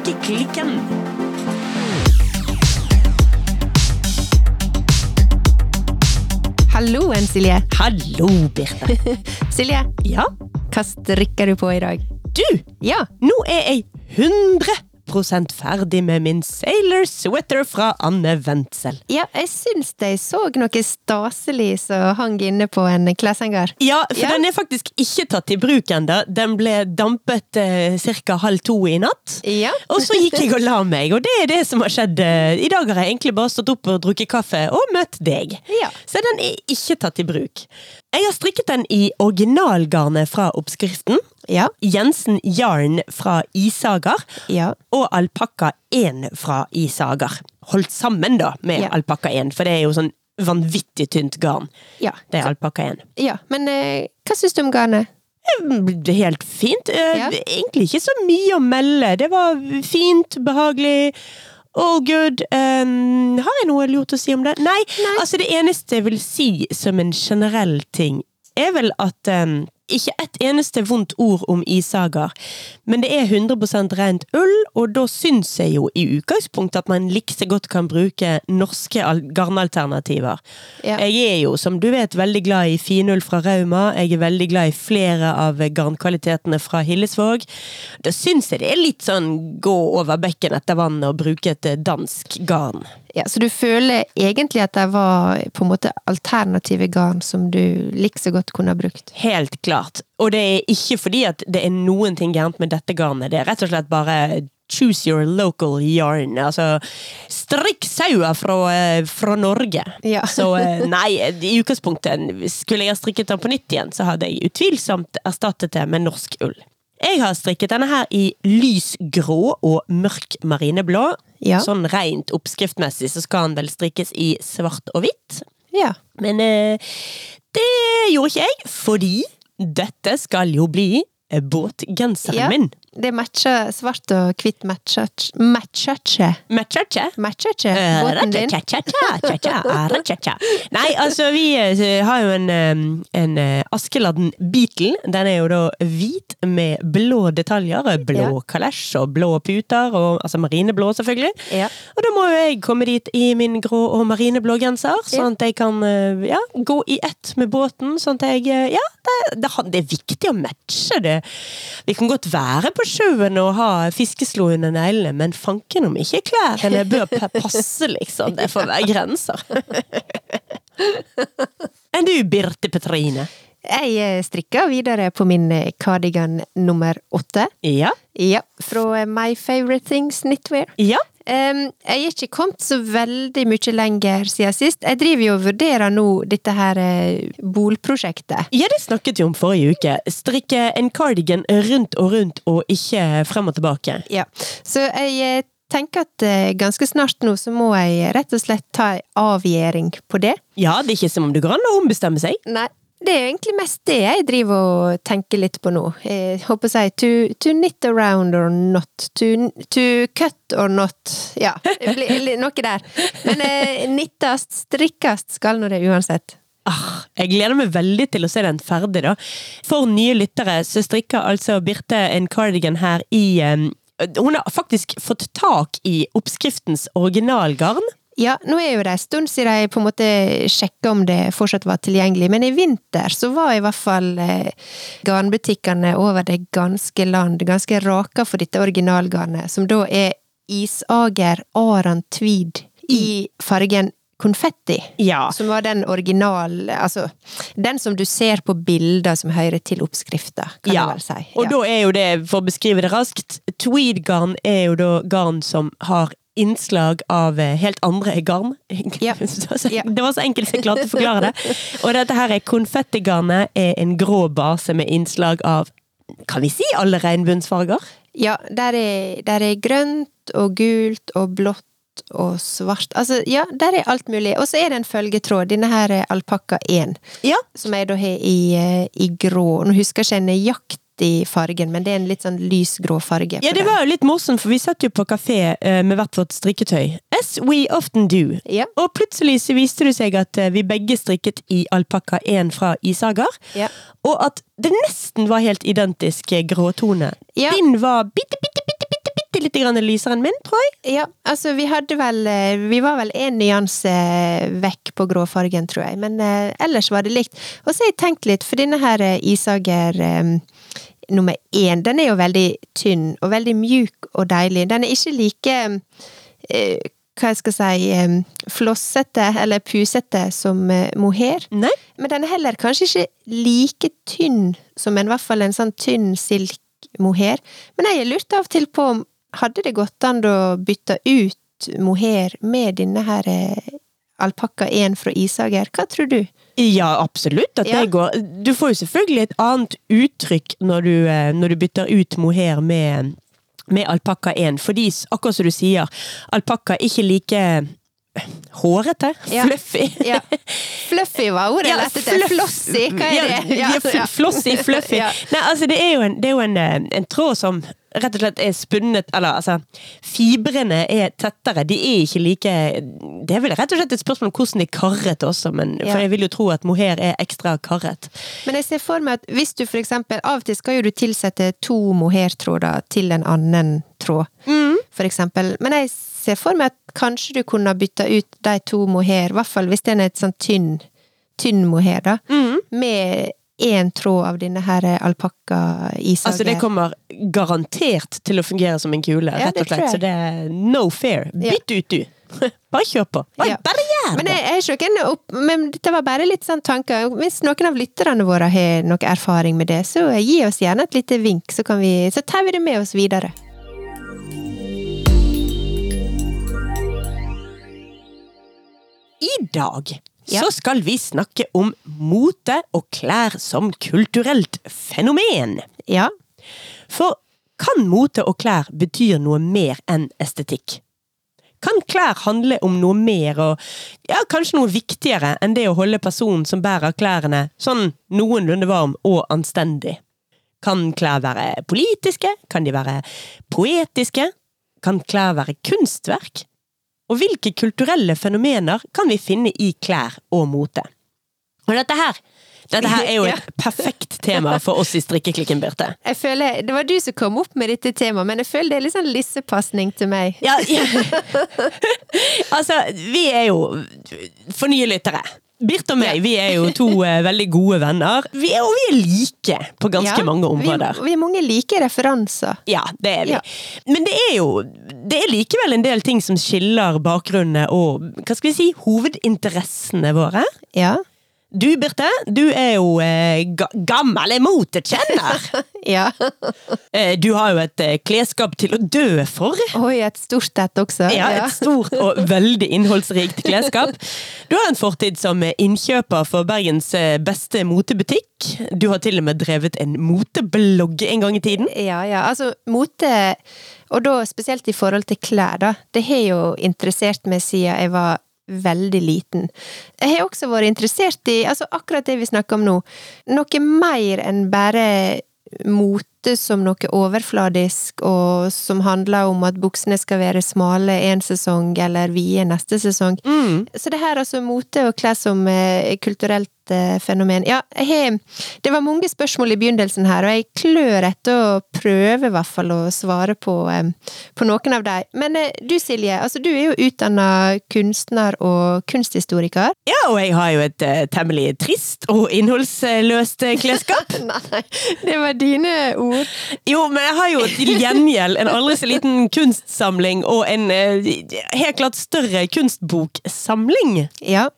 Strikkeklikken. Halloen, Silje. Hallo, Birte. Silje, Ja, hva strikker du på i dag? du! Ja, Nå er jeg 100 ferdig med min Sailor Sweater fra Anne Wendsel. ja jeg syns jeg så noe staselig som hang inne på en kleshenger. Ja, for Ja. den er faktisk ikke tatt i bruk ennå. Den ble dampet eh, ca. halv to i natt. Ja. Og så gikk jeg og la meg, og det er det som har skjedd. eh, I dag har jeg egentlig bare stått opp og drukket kaffe og møtt deg. Ja. Så den er ikke tatt i bruk. Jeg har strikket den i originalgarnet fra oppskriften. Ja. Jensen Jarn fra Isager. Ja. Og alpakka 1 fra Isager. Holdt sammen da med Ja. alpakka 1, for det er jo sånn vanvittig tynt garn. Ja. Det er alpakka 1. ja. Men eh, hva syns du om garnet? Det er Helt fint. Eh. Egentlig ikke så mye å melde. Det var fint, behagelig. All good. Um, har jeg noe lurt å si om det? Nei. Altså det eneste jeg vil si som en generell ting, er vel at um, ikke et eneste vondt ord om isager, men det er 100% rent ull, og da syns jeg jo i utgangspunktet at man likse godt kan bruke norske garnalternativer. Ja. Jeg er jo, som du vet, veldig glad i finull fra Rauma. Jeg er veldig glad i flere av garnkvalitetene fra Hillesvåg. Da syns jeg det er litt sånn gå over bekken etter vannet og bruke et eh, dansk garn. Ja, så du føler egentlig at det var på en måte alternative garn som du likså godt kunne ha brukt? Helt klart. Og det er ikke fordi at det er noen ting gærent med dette garnet. Det er rett og slett bare Choose your local yarn. Altså, strikk sauer fra, eh, fra Norge. Ja. Så eh, nei, i utgangspunktet, skulle jeg ha strikket den på nytt igjen, så hadde jeg utvilsomt erstattet det med norsk ull. Jeg har strikket denne her i lys grå og mørk marineblå. Ja. Sånn rent oppskriftmessig så skal den vel strikkes i svart og hvitt. Ja. Men eh, det gjorde ikke jeg, fordi dette skal jo bli båtgenseren Ja. min. Det matcher svart og hvitt matcher ikke. Matcher ikke? Matcher ikke Eh, båten din? Nei, altså, vi eh, har jo en, en eh, Askeladden Beatle. Den er jo da hvit med blå detaljer. Blå kalesj og blå puter, og, altså marineblå, selvfølgelig. Ja. Og da må jo jeg komme dit i min grå og marineblå genser, sånn at jeg kan ja, gå i ett med båten. Sånn at jeg Ja, det, det, det er viktig å matche det. Vi kan godt være på sjøen og ha fiskeslo under neglene, men fanken om ikke klærne bør passe, liksom. Det får være grenser. Enn du, Birte Petrine? Jeg eh, strikker videre på min kardigan nummer åtte. Ja? Ja, fra eh, My Favorite Things Knitwear. Ja? Jeg er ikke kommet så veldig mye lenger siden sist. Jeg driver jo og vurderer nå dette her eh, bolprosjektet. Ja, det snakket vi om forrige uke. Strikke en cardigan rundt og rundt, og ikke frem og tilbake. Ja, så jeg eh, tenker at eh, ganske snart nå så må jeg rett og slett ta en avgjering på det. Ja, det er ikke som om det går an å ombestemme seg. Nei, det er egentlig mest det jeg driver og tenker litt på nå. Jeg håper å si to, to knit around or not. To, to cut or not. Ja, noe der. Men eh, nittast, strikkast skal nå det uansett. Ah, jeg gleder meg veldig til å se den ferdig, da. For nye lyttere så strikker altså Birte en cardigan her i um, Hun har faktisk fått tak i oppskriftens originalgarn. Ja, nå er jo det en stund siden jeg på en måte sjekka om det fortsatt var tilgjengelig, men i vinter så var i hvert fall eh, garnbutikkene over det ganske land ganske raka for dette originalgarnet, som da er Isager Aran Tweed i fargen konfetti. Ja. Som var den original Altså, den som du ser på bilder som hører til oppskrifta, kan ja. du vel si. Ja. Og da er jo det, for å beskrive det raskt, tweed-garn er jo da garn som har innslag av eh, helt andre garn. Ja. Det var så- enkelt så jeg klarte å forklare det. Og dette her er konfettigarnet er en grå base med innslag av kan vi si alle regnbuensfarger? Ja, der er, der er grønt og gult og blått og svart. Altså, ja, der er alt mulig. Og så er det en følgetråd. Denne her er alpakka 1, Ja. som jeg da har i, eh, i grå. Nå husker jeg ikke nøyaktig fargen, men det er en litt sånn lysgrå farge. Ja, det var jo litt morsomt, for vi satt jo på kafé eh, med hvert vårt strikketøy. As we often do. Ja. Og plutselig så viste det seg at eh, vi begge strikket i alpakka 1 fra Isager. Ja. Og at det nesten var helt identisk eh, gråtone. Ja. Din var bitte, bitte, bitte, bitte, litt grann lysere enn min, tror jeg. Ja, altså vi hadde vel Vi var vel en nyanse vekk på gråfargen, tror jeg, men eh, ellers var det likt. Og så har jeg tenkt litt, for denne her Isager eh, nummer én, den er jo veldig tynn og veldig mjuk og deilig. Den er ikke like eh, hva jeg skal si, eh, flossete eller pusete som eh, mohair. Nei. Men den er heller kanskje ikke like tynn som en, i hvert fall en sånn tynn silk-mohair. Men jeg lurte av og til på om hadde det gått an å bytte ut mohair med denne her alpakka 1 fra Isager. Hva tror du? Ja, absolutt at Ja. det går. Du får jo selvfølgelig et annet uttrykk når du, eh, når du bytter ut mohair med, med alpakka 1, fordi akkurat som du sier, alpakka er ikke like hårete, Ja. fluffy. Ja. Fluffy var ordet jeg lette etter. Flossy, hva er det? Ja, ja, Flossy, fluffy. Ja. Nei, altså det er jo, en, det er jo en, eh, en tråd som rett og slett er spunnet Eller altså, fibrene er tettere. De er ikke like Det er vel rett og slett et spørsmål om hvordan de er karret også, men, Ja. for jeg vil jo tro at mohair er ekstra karret. Men jeg ser for meg at hvis du for eksempel Av og til skal jo du tilsette to mohairtråder til en annen tråd, for eksempel. Men jeg ser for meg at kanskje du kunne bytta ut de to mohair, i hvert fall hvis den er et sånn tynn, tynn mohair, da, med én tråd av denne her alpakka-isager. Altså Det kommer garantert til å fungere som en kule, Ja, rett og slett. Så det er no fair. Ja. Bytt ut, du! Bare kjør på! Bare, Ja. bare gjør Men det! jeg, jeg er ikke opp, men dette var bare litt sånn tanker. Hvis noen av lytterne våre har noe erfaring med det, så gi oss gjerne et lite vink, så, kan vi, så tar vi det med oss videre. I dag Ja. så skal vi snakke om mote og klær som kulturelt fenomen. Ja. For kan mote og klær betyr noe mer enn estetikk? Kan klær handle om noe mer og ja, kanskje noe viktigere enn det å holde personen som bærer klærne, sånn noenlunde varm og anstendig? Kan klær være politiske? Kan de være poetiske? Kan klær være kunstverk? Og hvilke kulturelle fenomener kan vi finne i klær og mote? Og dette her, dette her er jo et perfekt tema for oss i Strikkeklikken, Birte. Jeg føler, Det var du som kom opp med dette temaet, men jeg føler det er litt sånn lissepasning til meg. Ja, ja. altså, vi er jo For nye lyttere. Birte og meg, vi er jo to eh, veldig gode venner. Vi er, og vi er like på ganske Ja, mange områder. Vi, vi har mange like referanser. Ja, det er vi. Ja. Men det er jo Det er likevel en del ting som skiller bakgrunnene og hva skal vi si, hovedinteressene våre. Ja. Du, Birte, du er jo eh, gammel motekjenner. ja. Eh, du har jo et eh, klesskap til å dø for. Oi, et stort et også. Ja, et stort og veldig innholdsrikt klesskap. Du har en fortid som innkjøper for Bergens eh, beste motebutikk. Du har til og med drevet en moteblogg en gang i tiden. Ja, ja. Altså, mote, og da spesielt i forhold til klær, da, det har jo interessert meg siden jeg var veldig liten. Jeg har også vært interessert i altså akkurat det vi snakker om nå. Noe mer enn bare mote som noe overfladisk, og som handler om at buksene skal være smale en sesong, eller vide neste sesong. Så det her altså mote og klær som eh, kulturelt fenomen. Ja, he, Det var mange spørsmål i begynnelsen her, og jeg klør etter å prøve i hvert fall å svare på, eh, på noen av dem. Men eh, du Silje, altså du er jo utdanna kunstner og kunsthistoriker. Ja, og jeg har jo et uh, temmelig trist og innholdsløst klesskap. Nei, det var dine ord. Jo, men jeg har jo til gjengjeld en aldri så liten kunstsamling og en uh, helt klart større kunstboksamling. Ja.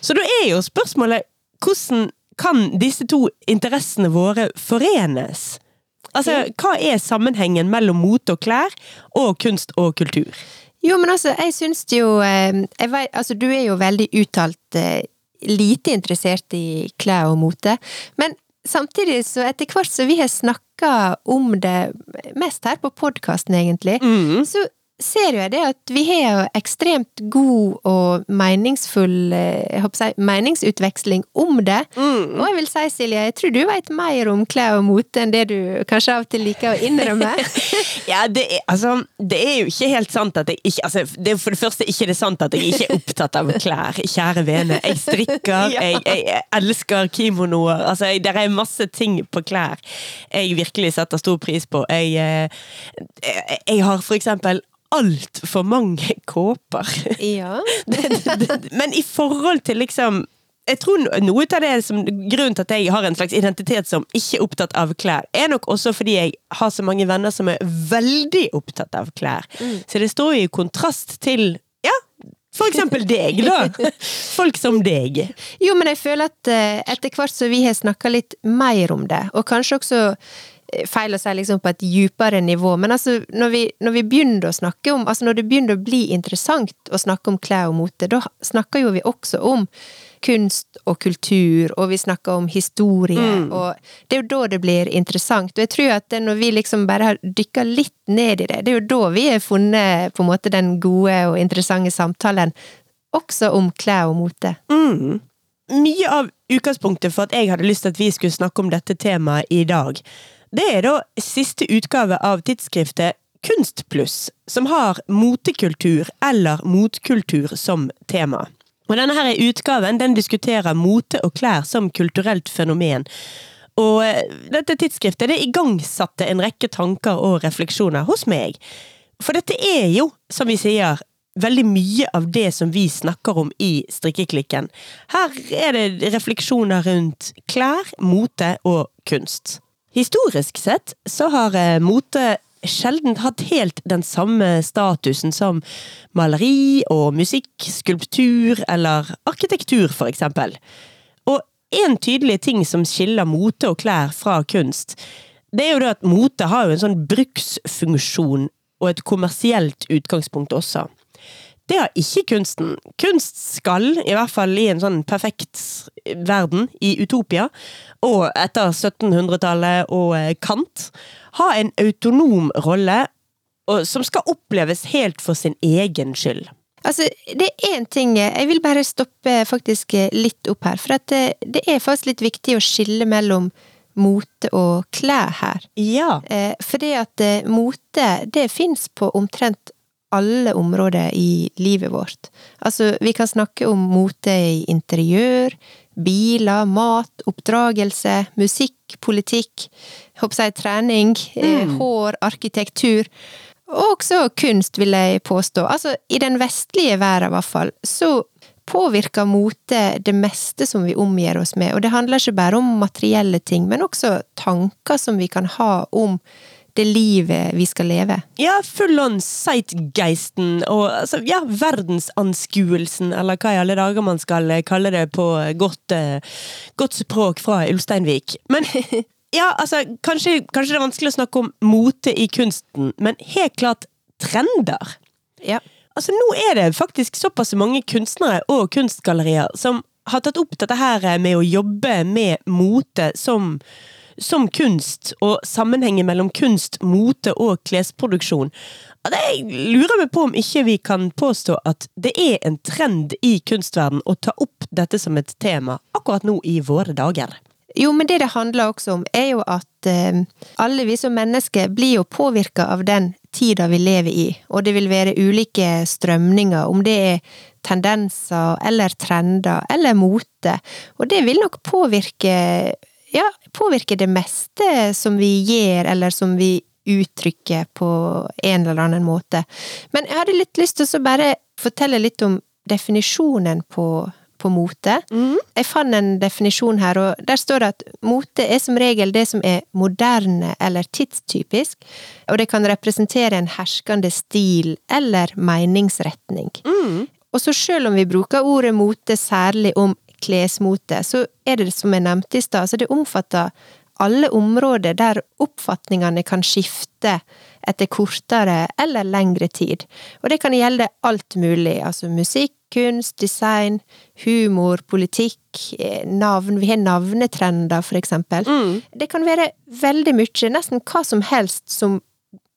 Så da er jo spørsmålet hvordan kan disse to interessene våre forenes? Altså, hva er sammenhengen mellom mote og klær og kunst og kultur? Jo, men altså, jeg syns jo eh, jeg vet, Altså, du er jo veldig uttalt eh, lite interessert i klær og mote, men samtidig så etter hvert som vi har snakka om det mest her på podkasten, egentlig, så ser jo jeg det at vi har jo ekstremt god og meningsfull eh, si, meningsutveksling om det. Mm. Og jeg vil si, Silje, jeg tror du vet mer om klær og mote enn det du kanskje av og til liker å innrømme. Ja, det er, altså, det er jo ikke helt sant at jeg ikke altså, Det er for det første ikke det sant at jeg ikke er opptatt av klær, kjære vene. Jeg strikker, Ja. jeg, jeg, jeg elsker kimonoer. Altså, det er masse ting på klær jeg virkelig setter stor pris på. Jeg, eh, jeg, jeg har for eksempel altfor mange kåper. ja. Men i forhold til liksom jeg tror noe av det som Grunnen til at jeg har en slags identitet som ikke er opptatt av klær, er nok også fordi jeg har så mange venner som er veldig opptatt av klær. Så det står jo i kontrast til ja, for eksempel deg, da. Folk som deg. Jo, men jeg føler at eh, etter hvert så vi har snakka litt mer om det, og kanskje også Feil å si liksom på et djupere nivå, men altså når vi, når vi begynner å snakke om Altså når det begynner å bli interessant å snakke om klær og mote, da snakker jo vi også om kunst og kultur, og vi snakker om historie, og det er jo da det blir interessant. Og jeg tror at når vi liksom bare har dykka litt ned i det, det er jo da vi har funnet på en måte den gode og interessante samtalen, også om klær og mote. Mm. Mye av utgangspunktet for at jeg hadde lyst til at vi skulle snakke om dette temaet i dag, det er da siste utgave av tidsskriftet Kunstpluss, som har motekultur eller motkultur som tema. Og denne her utgaven den diskuterer mote og klær som kulturelt fenomen. Og eh, dette tidsskriftet det igangsatte en rekke tanker og refleksjoner hos meg. For dette er jo, som vi sier, veldig mye av det som vi snakker om i Strikkeklikken. Her er det refleksjoner rundt klær, mote og kunst. Historisk sett så har eh, mote sjelden hatt helt den samme statusen som maleri og musikk, skulptur eller arkitektur, for eksempel. Og en tydelig ting som skiller mote og klær fra kunst, det er jo det at mote har jo en sånn bruksfunksjon og et kommersielt utgangspunkt også. Det har ikke kunsten. Kunst skal, i hvert fall i en sånn perfekt verden, i Utopia, og etter 1700-tallet og eh, Kant, ha en autonom rolle og, som skal oppleves helt for sin egen skyld. Altså, det er én ting Jeg vil bare stoppe faktisk litt opp her, for at det, det er faktisk litt viktig å skille mellom mote og klær her. Ja. Eh, fordi at eh, mote, det fins på omtrent alle områder i livet vårt. Altså, vi kan snakke om mote i interiør, biler, mat, oppdragelse, musikk, politikk, håper jeg trening, mm. hår, arkitektur. Og også kunst, vil jeg påstå. Altså, i den vestlige verden i hvert fall, så påvirker mote det meste som vi omgir oss med, og det handler ikke bare om materielle ting, men også tanker som vi kan ha om det livet vi skal leve. Ja, full on sightgeisten og altså, ja, verdensanskuelsen, eller hva i alle dager man skal eh, kalle det på godt, eh, godt språk fra Ulsteinvik. Men ja, altså, kanskje, kanskje det er vanskelig å snakke om mote i kunsten, men helt klart trender. Ja. Altså, nå er det faktisk såpass mange kunstnere og kunstgallerier som har tatt opp dette her med å jobbe med mote som som kunst, og sammenhengen mellom kunst, mote og klesproduksjon. Jeg lurer meg på om ikke vi kan påstå at det er en trend i kunstverden å ta opp dette som et tema akkurat nå i våre dager. Jo, men det det handler også om, er jo at eh, alle vi som mennesker blir jo påvirka av den tida vi lever i, og det vil være ulike strømninger, om det er tendenser eller trender eller mote, og det vil nok påvirke ja, påvirker det meste som vi gjør, eller som vi uttrykker på en eller annen måte. Men jeg hadde litt lyst til å bare fortelle litt om definisjonen på, på mote. Jeg fant en definisjon her, og der står det at mote er som regel det som er moderne eller tidstypisk, og det kan representere en herskende stil eller meningsretning. Og så selv om vi bruker ordet mote særlig om klesmote, så er det som jeg nevnte i stad, så det omfatter alle områder der oppfatningene kan skifte etter kortere eller lengre tid. Og det kan gjelde alt mulig, altså musikk, kunst, design, humor, politikk, eh, navn, vi har navnetrender for eksempel. Det kan være veldig mye, nesten hva som helst som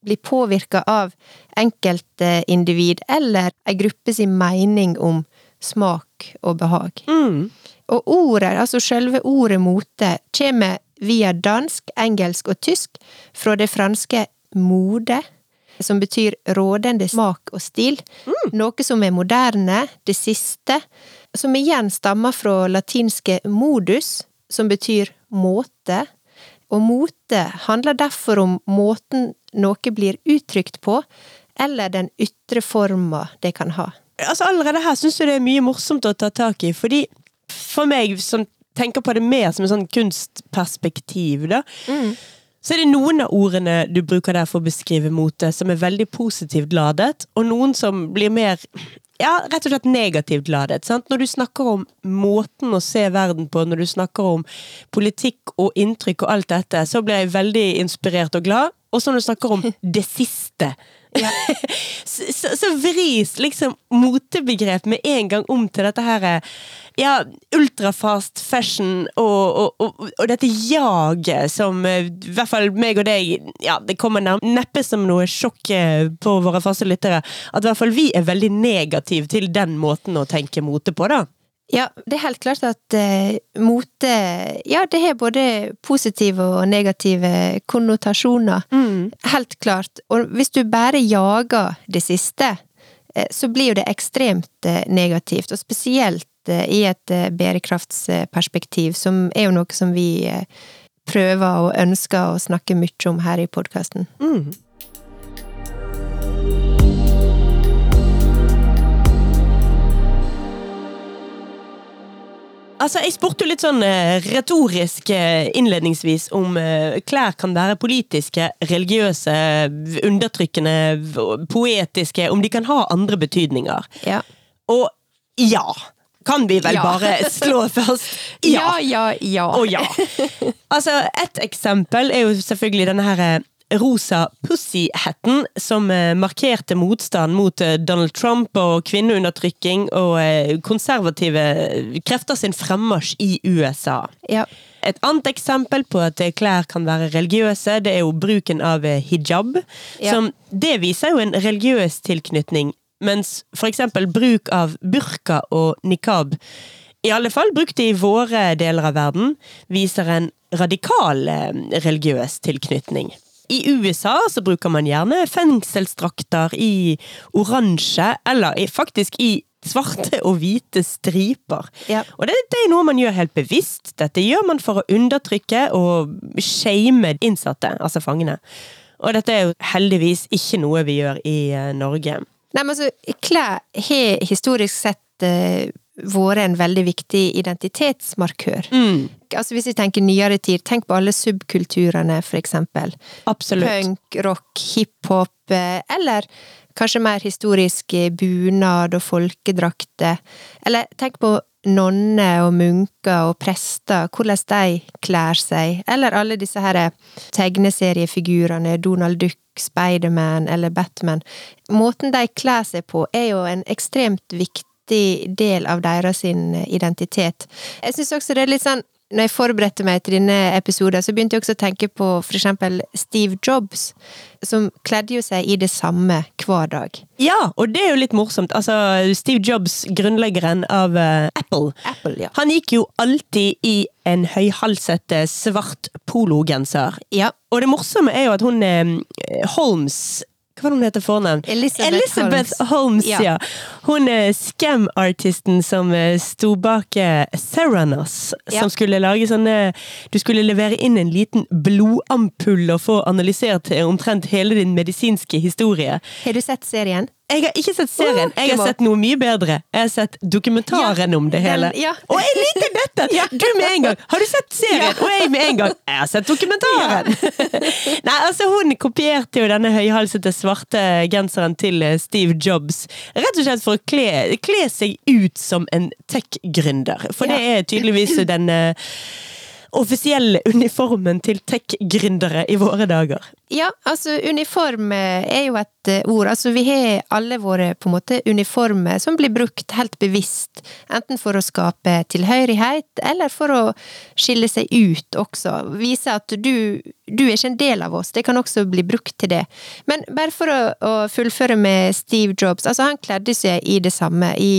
blir påvirka av enkeltindivid eller ei sin mening om smak og behag. Mm. Og ordet, altså selve ordet mote, kommer via dansk, engelsk og tysk fra det franske mode, som betyr rådende smak og stil, noe som er moderne, det siste, som igjen stammer fra latinske modus, som betyr måte, og mote handler derfor om måten noe blir uttrykt på, eller den ytre forma det kan ha. Altså Allerede her syns jeg det er mye morsomt å ta tak i, fordi for meg som tenker på det mer som en sånn kunstperspektiv, da, så er det noen av ordene du bruker der for å beskrive mote, som er veldig positivt ladet, og noen som blir mer ja, rett og slett negativt ladet. Sant? Når du snakker om måten å se verden på, når du snakker om politikk og inntrykk og alt dette, så blir jeg veldig inspirert og glad. Og så når du snakker om det siste, så, så, så vris liksom motebegrep med en gang om til dette her ja, ultrafast fashion og, og, og, og dette jaget som eh, i hvert fall meg og deg ja, Det kommer neppe som noe sjokk eh, på våre faste lyttere at i hvert fall vi er veldig negative til den måten å tenke mote på, da. Ja, det er helt klart at eh, mote Ja, det har både positive og negative konnotasjoner. Helt klart. Og hvis du bare jager det siste, eh, så blir jo det ekstremt eh, negativt. Og spesielt eh, i et eh, bærekraftsperspektiv, som er jo noe som vi eh, prøver og ønsker å snakke mye om her i podkasten. Mm. Altså, Jeg spurte jo litt sånn eh, retorisk eh, innledningsvis om eh, klær kan være politiske, religiøse, undertrykkende, poetiske, om de kan ha andre betydninger. Ja. Og ja! Kan vi vel Ja. bare slå først? Ja, ja, ja. Og ja. Altså, et eksempel er jo selvfølgelig denne her rosa pussy-hatten som eh, markerte motstand mot eh, Donald Trump og kvinneundertrykking og eh, konservative krefter sin fremmarsj i USA. ja. Et annet eksempel på at klær kan være religiøse, det er jo bruken av hijab. Ja. Som, det viser jo en religiøs tilknytning, mens eksempel bruk av burka og nikab, i alle fall brukt i våre deler av verden, viser en radikal religiøs tilknytning. I USA så bruker man gjerne fengselsdrakter i oransje, eller faktisk i svarte og hvite striper. Ja. Og det, det er noe man gjør helt bevisst. Dette gjør man for å undertrykke og shame innsatte, altså fangene. Og dette er jo heldigvis ikke noe vi gjør i eh, Norge. Nei, men altså, klær har historisk sett eh, vært en veldig viktig identitetsmarkør. Altså Hvis vi tenker nyere tid, tenk på alle subkulturene, for eksempel. Absolutt. Punk, rock, hiphop, eh, eller kanskje mer historisk eh, bunad og folkedrakter. Eller tenk på nonner og munker og prester, hvordan de klær seg. Eller alle disse her tegneseriefigurene, Donald Duck, Spiderman eller Batman. Måten de kler seg på, er jo en ekstremt viktig del av deres identitet. Jeg syns også det er litt sånn når jeg forberedte meg til denne episoden, så begynte jeg også å tenke på for eksempel Steve Jobs, som kledde jo seg i det samme hver dag. Ja, og det er jo litt morsomt. Altså, Steve Jobs, grunnleggeren av uh, Apple, Apple, ja. han gikk jo alltid i en høyhalsete, eh, svart pologenser. Ja. Og det morsomme er jo at hun eh, Holmes Hva var det hun heter fornavn? Elizabeth Elizabeth Holmes. Holmes, Ja. ja. Hun scam-artisten som eh, sto bak eh, som Ja. skulle lage sånne Du skulle levere inn en liten blodampull og få analysert eh, omtrent hele din medisinske historie. Har du sett serien? Jeg har ikke sett serien, jeg har sett noe mye bedre. Jeg har sett dokumentaren Ja, om det den- hele. ja. Og jeg liker dette! Du med en gang! Har du sett serien? Og jeg med en gang! Jeg har sett dokumentaren! Nei, altså Hun kopierte jo denne høyhalsete svarte genseren til Steve Jobs. Rett og slett for å kle, kle seg ut som en tech-gründer. For det er tydeligvis den eh, offisielle uniformen til tech-gründere i våre dager. Ja, altså uniform eh, er jo et eh, ord. Altså vi har alle våre på en måte uniformer som blir brukt helt bevisst. Enten for å skape tilhørighet, eller for å skille seg ut også. Vise at du, du er ikke en del av oss. Det kan også bli brukt til det. Men bare for å, å fullføre med Steve Jobs. Altså han kledde seg i det samme i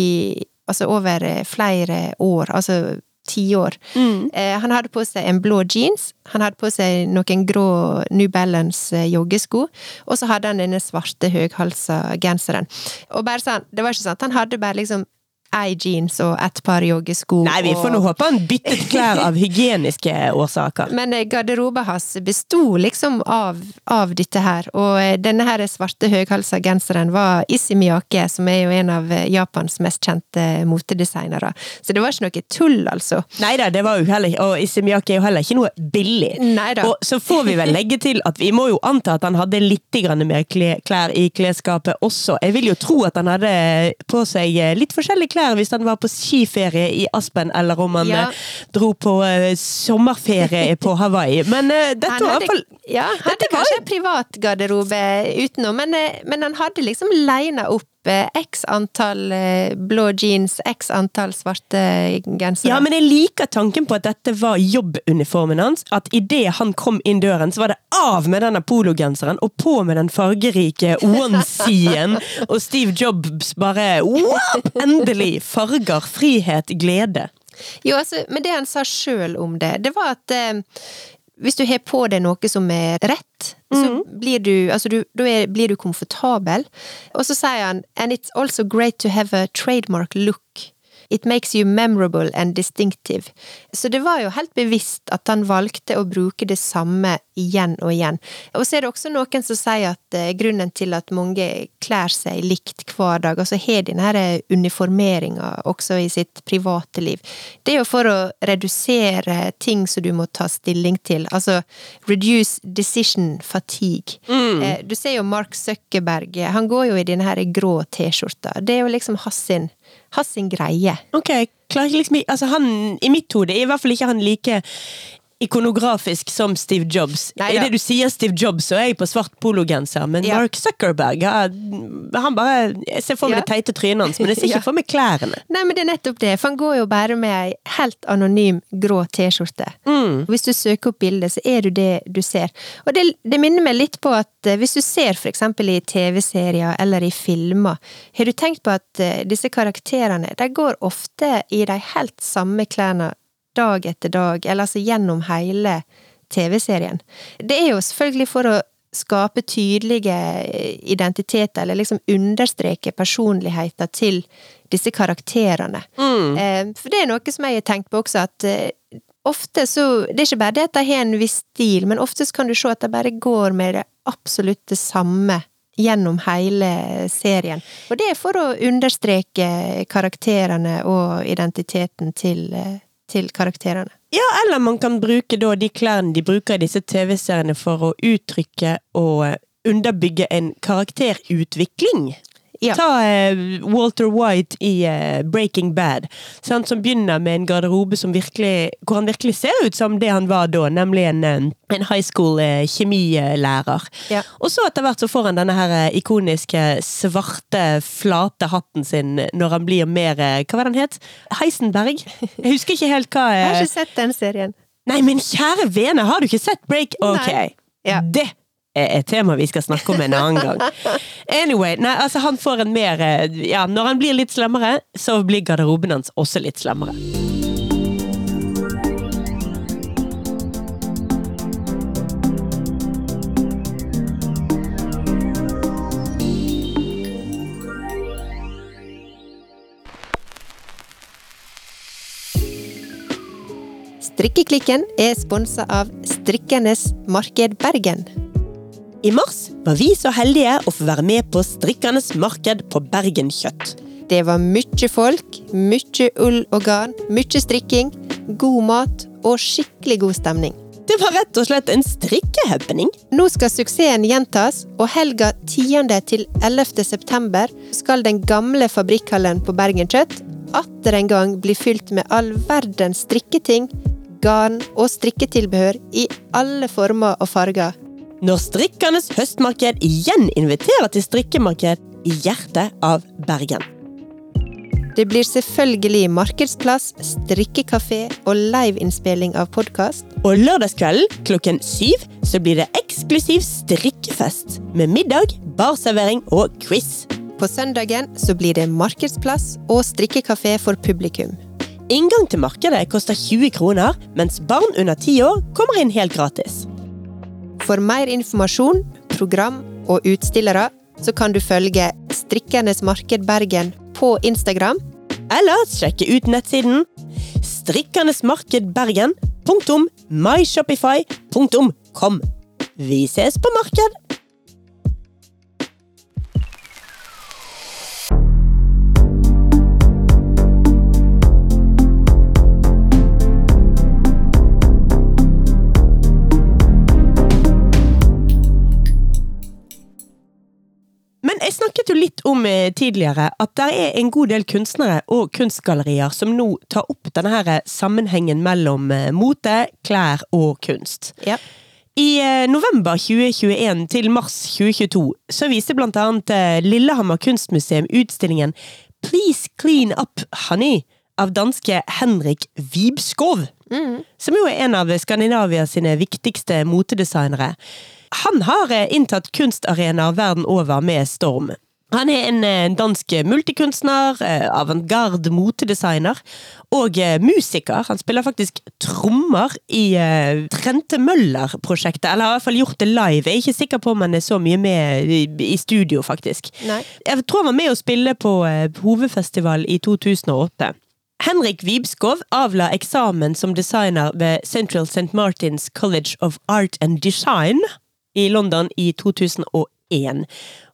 altså over flere år. Altså tiår. Mm. Eh, han hadde på seg en blå jeans, han hadde på seg noen grå New Balance eh, joggesko, og så hadde han denne svarte høghalsa genseren. Og bare sånn, det var ikke sant, han hadde bare liksom ei jeans og et par joggesko. Nei, vi får nå håpe han byttet klær av hygieniske årsaker. Men eh, garderoben hans besto liksom av, av, dette her, og eh, denne her svarte høyhalsa genseren var Issey som er jo en av eh, Japans mest kjente motedesignere. Så det var ikke noe tull, altså. Nei da, det var jo heller Og Issey er jo heller ikke noe billig. Neida. Og så får vi vel legge til at vi må jo anta at han hadde litt mer klær i klesskapet også. Jeg vil jo tro at han hadde på seg litt forskjellige klær klær hvis han var på skiferie i Aspen, eller om han ja. Eh, dro på uh, sommerferie på Hawaii. Men uh, dette var iallfall Ja, han hadde kanskje en privat garderobe utenom, men, men han hadde liksom lina opp x antall eh, blå jeans, x antall svarte gensere. Ja, men jeg liker tanken på at dette var jobbuniformen hans. At idet han kom inn døren, så var det av med denne pologenseren og på med den fargerike onesien. og Steve Jobs bare wow, Endelig! Farger, frihet, glede. Jo, altså, men det han sa sjøl om det, det var at eh, hvis du har på deg noe som er rett, mm. så blir du, altså du, da er, blir du komfortabel. Og så sier han And it's also great to have a trademark look. It makes you memorable and distinctive. Så det var jo helt bevisst at han valgte å bruke det samme igjen og igjen. Og så er det også noen som sier at uh, grunnen til at mange klær seg likt hver dag, altså har denne her uniformeringa også i sitt private liv, det er jo for å redusere ting som du må ta stilling til. Altså reduce decision fatigue. Mm. Uh, du ser jo Mark Zuckerberg, han går jo i denne grå T-skjorta. Det er jo liksom hans sin har sin greie. Ok, klarer ikke liksom altså han, I mitt hode er i hvert fall ikke han like ikonografisk som Steve Jobs. I det du sier Steve Jobs, så er jeg på svart pologenser, men ja. Mark Zuckerberg han bare Jeg ser for meg ja. det teite trynet hans, men jeg ser ikke ja. for meg klærne. Nei, men det er nettopp det, for han går jo bare med ei helt anonym grå T-skjorte. Mm. Hvis du søker opp bildet, så er du det du ser. Og det, det minner meg litt på at eh, hvis du ser for eksempel i TV-serier eller i filmer, har du tenkt på at eh, disse karakterene de går ofte i de helt samme klærne dag etter dag, eller altså gjennom hele TV-serien. Det er jo selvfølgelig for å skape tydelige identiteter, eller liksom understreke personligheter til disse karakterene. Mm. Eh, for det er noe som jeg har tenkt på også, at eh, ofte så Det er ikke bare det at de har en viss stil, men oftest kan du se at de bare går med det absolutt det samme gjennom hele serien. Og det er for å understreke karakterene og identiteten til eh, til karakterene. Ja, eller man kan bruke da de klærne de bruker i disse TV-seriene for å uttrykke og underbygge en karakterutvikling. Ja. Ta uh, Walter White i uh, Breaking Bad, sant, som begynner med en garderobe virkelig, hvor han virkelig ser ut som det han var da, nemlig en, eh, en high school uh, kjemilærer. Ja. Og så etter hvert så får han denne her ikoniske svarte, flate hatten sin når han blir mer Hva var det han het? Heisenberg? Jeg husker ikke helt hva Jeg har ikke sett den serien. Nei, men kjære vene, har du ikke sett Break? Ok. Ja. Det et tema vi skal snakke om en annen gang. Anyway, nei, altså han får en mer eh, Ja, når han blir litt slemmere, så blir garderoben hans også litt slemmere. Strikkeklikken er sponsa av Strikkenes Marked Bergen. I mars var vi så heldige å få være med på Strikkernes marked på Bergen Kjøtt. Det var mye folk, mye ull og garn, mye strikking, god mat og skikkelig god stemning. Det var rett og slett en strikkehappening. Nå skal suksessen gjentas, og helga 10. til 11. september skal den gamle fabrikkhallen på Bergen Kjøtt atter en gang bli fylt med all verdens strikketing, garn og strikketilbehør i alle former og farger. Når strikkernes høstmarked igjen inviterer til strikkemarked i hjertet av Bergen. Det blir selvfølgelig markedsplass, strikkekafé og liveinnspilling av podkast. Og lørdagskvelden klokken syv så blir det eksklusiv strikkefest med middag, barservering og quiz. På søndagen så blir det markedsplass og strikkekafé for publikum. Inngang til markedet koster 20 kroner, mens barn under 10 år kommer inn helt gratis. For mer informasjon, program og utstillere så kan du følge Strikkernes Marked Bergen på Instagram. Eller sjekke ut nettsiden strikkernesmarkedbergen.myshopify.com. Vi ses på marked! Snakket om eh, tidligere at det er en god del kunstnere og kunstgallerier som nå tar opp denne her sammenhengen mellom eh, mote, klær og kunst. Ja. I eh, november 2021 til mars 2022 så viste blant annet eh, Lillehammer kunstmuseum utstillingen Please Clean Up Honey av danske Henrik Vibskov. Som jo er en av Skandinavia sine viktigste motedesignere. Han har eh, inntatt kunstarenaer verden over med storm. Han er en eh, dansk multikunstner, eh, avantgarde motedesigner og eh, musiker. Han spiller faktisk trommer i Trente Møller-prosjektet, eller har i hvert fall gjort det live. Jeg er ikke sikker på om han er så mye med i, studio, faktisk. Nei. Jeg tror han var med å spille på hovedfestival i 2008. Henrik Vibskov avla eksamen som designer ved Central St. Martins College of Art and Design i London i 2001,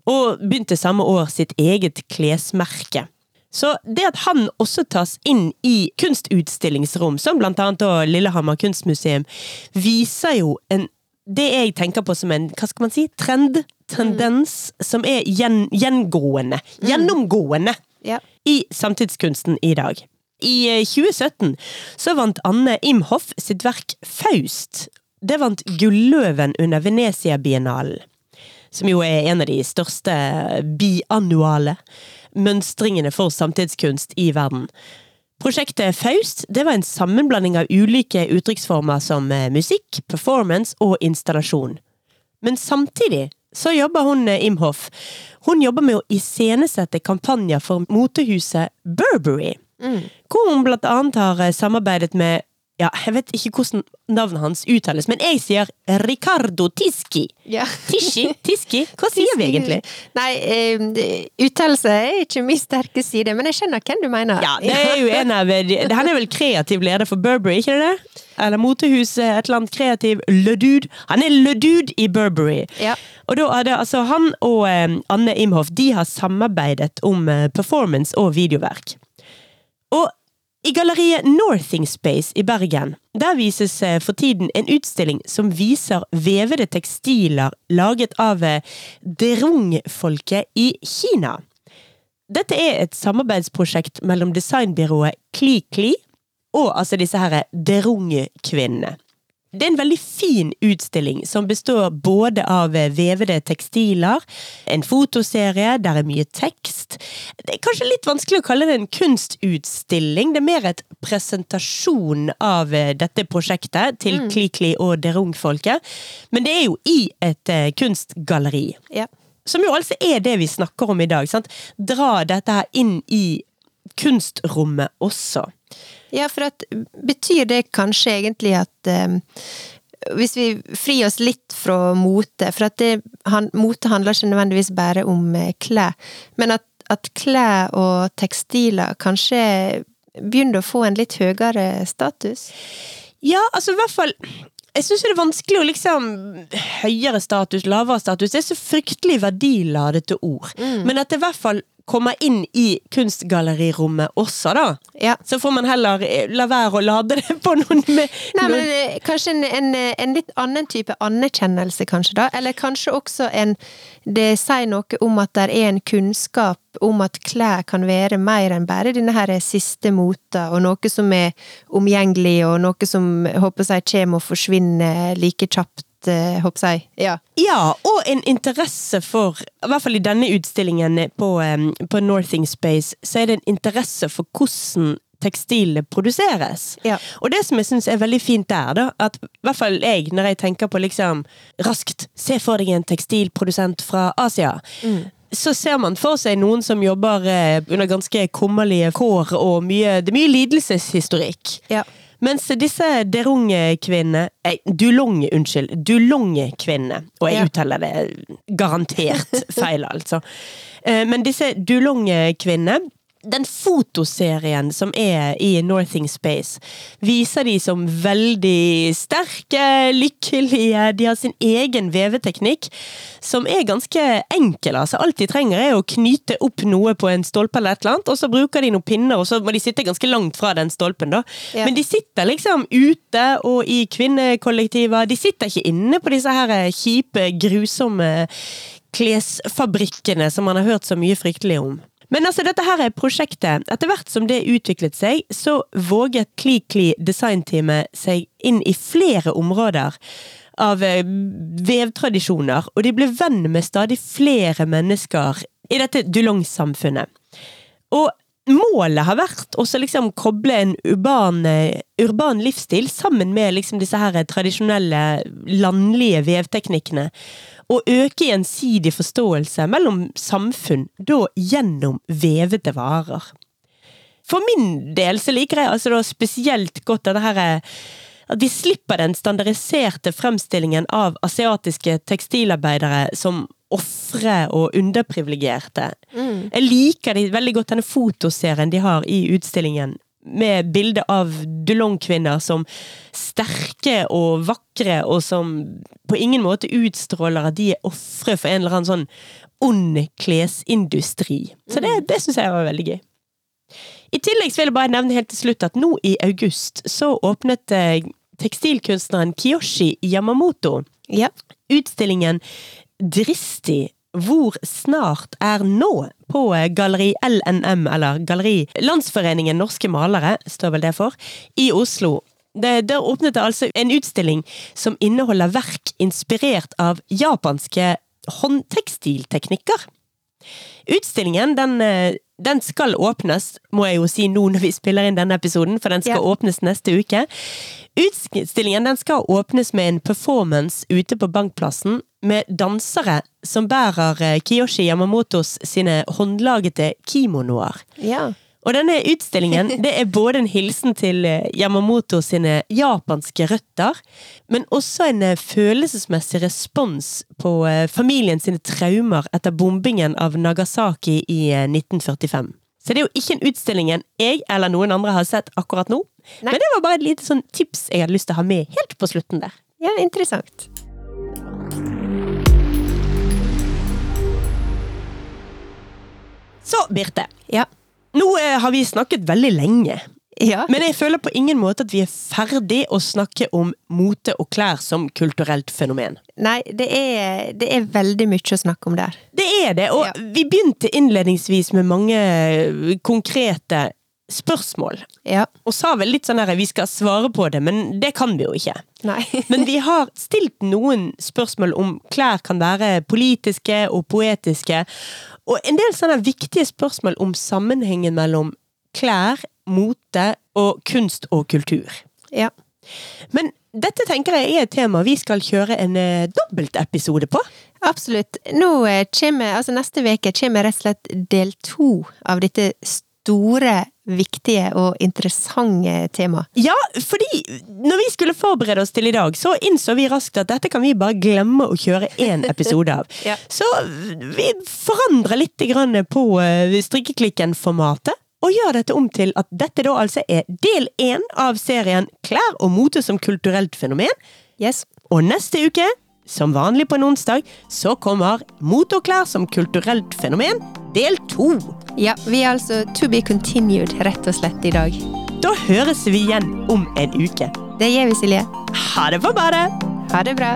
og begynte samme år sitt eget klesmerke. Så det at han også tas inn i kunstutstillingsrom, som blant annet Lillehammer kunstmuseum, viser jo en det jeg tenker på som en hva skal man si, trend, tendens, som er gjen, gjengående, gjennomgående, Ja. i samtidskunsten i dag. I eh, 2017 så vant Anne Imhoff sitt verk Faust. Det vant Gulløven under Venezia-biennalen. Som jo er en av de største biannuale mønstringene for samtidskunst i verden. Prosjektet Faust det var en sammenblanding av ulike uttrykksformer som eh, musikk, performance og installasjon. Men samtidig så jobber hun eh, Imhoff. Hun jobber med å iscenesette kampanjer for motehuset Burberry. Hvor hun blant annet har eh, samarbeidet med ja, Jeg vet ikke hvordan navnet hans uttales, men jeg sier Ricardo Tiski. Ja. Tiski? Tiski? Hva sier vi egentlig? Nei, eh, uttalelse er ikke min sterke side, men jeg skjønner hvem du mener. Ja, det er jo en av Han er vel kreativ leder for Burberry, ikke det? Eller motehuset, et eller annet kreativ Le Dude. Han er Le Dude i Burberry. Ja. Og da er det altså han og um, Anne Imhoff de har samarbeidet om uh, performance og videoverk. Og i galleriet Northing Space i Bergen, der vises eh, for tiden en utstilling som viser vevede tekstiler laget av eh, derung-folket i Kina. Dette er et samarbeidsprosjekt mellom designbyrået Kli Kli og altså disse her derung-kvinnene. Det er en veldig fin utstilling som består både av eh, vevede tekstiler, en fotoserie, der er mye tekst. Det er kanskje litt vanskelig å kalle det en kunstutstilling, det er mer et presentasjon av eh, dette prosjektet til mm. Klikli og Derung-folket. Men det er jo i et eh, kunstgalleri. Ja. Som jo altså er det vi snakker om i dag. Sant? Dra dette her inn i kunstrommet også. Ja, for at betyr det kanskje egentlig at eh, Hvis vi frir oss litt fra mote, for at det, han, mote handler ikke nødvendigvis bare om eh, klær, men at, at klær og tekstiler kanskje begynner å få en litt høyere status? Ja, altså i hvert fall Jeg syns det er vanskelig å liksom Høyere status, lavere status. Det er så fryktelig verdiladete ord. Men at det i hvert fall kommer inn i kunstgallerirommet også, da. Ja. Så får man heller eh, la være å lade det på noen med Nei, men noen... kanskje en, en, en litt annen type anerkjennelse, kanskje, da? Eller kanskje også en Det sier noe om at det er en kunnskap om at klær kan være mer enn bare denne her siste mota, og noe som er omgjengelig, og noe som håper jeg kommer og forsvinner like kjapt, eh, håper jeg. Ja. Ja, og en interesse for I hvert fall i denne utstillingen på, um, på Northing Space, så er det en interesse for hvordan tekstilene produseres. Ja. Og det som jeg syns er veldig fint der, da, at i hvert fall jeg, når jeg tenker på liksom raskt Se for deg en tekstilprodusent fra Asia. Så ser man for seg noen som jobber eh, under ganske kummerlige kår, og mye, det er mye lidelseshistorikk. Ja. Mens disse derung-kvinnene eh, Dulong, unnskyld. Dulong-kvinnene. Og jeg uttaler det garantert feil, altså. Eh, Men disse Dulong-kvinnene den fotoserien som er i Northing Space, viser de som veldig sterke, lykkelige. De har sin egen veveteknikk, som er ganske enkel. Altså, alt de trenger, er å knyte opp noe på en stolpe eller et eller annet, og så bruker de noen pinner, og så må de sitte ganske langt fra den stolpen, da. Ja. Men de sitter liksom ute og i kvinnekollektiver. De sitter ikke inne på disse her kjipe, grusomme klesfabrikkene som man har hørt så mye fryktelig om. Men altså, dette her er prosjektet. Etter hvert som det utviklet seg, så våget Kli-Kli designteamet seg inn i flere områder av eh, vevtradisjoner, og de ble venn med stadig flere mennesker i dette Dulong-samfunnet. Og målet har vært å liksom koble en urban, eh, urban livsstil sammen med liksom disse her tradisjonelle landlige vevteknikkene. Og øke gjensidig forståelse mellom samfunn, da gjennom vevede varer. For min del så liker jeg altså spesielt godt dette her eh, at vi slipper den standardiserte fremstillingen av asiatiske tekstilarbeidere som ofre og underprivilegerte. Jeg liker de veldig godt denne fotoserien de har i utstillingen, med bilde av Dulong-kvinner som sterke og vakre, og som på ingen måte utstråler at de er ofre for en eller annen sånn ond klesindustri. Så det, det syns jeg var veldig gøy. I tillegg vil jeg bare nevne helt til slutt at nå i august så åpnet eh, tekstilkunstneren Kiyoshi Yamamoto Ja. utstillingen Dristig hvor snart er nå på eh, Galleri LNM, eller Galleri Landsforeningen Norske Malere, står vel det for, i Oslo. Det, der åpnet det altså en utstilling som inneholder verk inspirert av japanske håndtekstilteknikker. Utstillingen den, eh, den skal åpnes, må jeg jo si nå når vi spiller inn denne episoden, for den skal Ja. åpnes neste uke. Utstillingen den skal åpnes med en performance ute på Bankplassen med dansere som bærer eh, Kiyoshi Yamamotos sine håndlagete kimonoer. Ja. Og denne utstillingen det er både en hilsen til eh, Yamamoto sine japanske røtter, men også en eh, følelsesmessig respons på familien sine traumer etter bombingen av Nagasaki i eh, 1945. Så det er jo ikke en utstilling jeg eller noen andre har sett akkurat nå, Nei. men det var bare et lite sånn tips jeg hadde lyst til å ha med helt på slutten der. ja, interessant. Så, Birte. Ja. Nå eh, har vi snakket veldig lenge. Ja. Men jeg føler på ingen måte at vi er ferdig å snakke om mote og klær som kulturelt fenomen. Nei, det er, det er veldig mye å snakke om der. Det er det, og Ja. vi begynte innledningsvis med mange eh, konkrete spørsmål. Ja. Og sa vel litt sånn her vi skal svare på det, men det kan vi jo ikke. Men vi har stilt noen spørsmål om klær kan være politiske og poetiske, og en del sånne viktige spørsmål om sammenhengen mellom klær, mote og kunst og kultur. Ja. Men dette tenker jeg er et tema vi skal kjøre en eh, dobbeltepisode på. Absolutt. Nå eh, kommer, altså neste uke kommer rett og slett del to av dette store, viktige og interessante tema. Ja, fordi når vi skulle forberede oss til i dag, så innså vi raskt at dette kan vi bare glemme å kjøre én episode av. Ja. Så vi forandrer litt grann på eh, strikkeklikken-formatet. Og gjør dette om til at dette da altså er del én av serien Klær og mote som kulturelt fenomen. Yes. Og neste uke, som vanlig på en onsdag, så kommer Mote og klær som kulturelt fenomen del to. Ja, vi er altså to be continued, rett og slett, i dag. Da høres vi igjen om en uke. Det gjør vi, Silje. Ha det på badet! Ha det bra.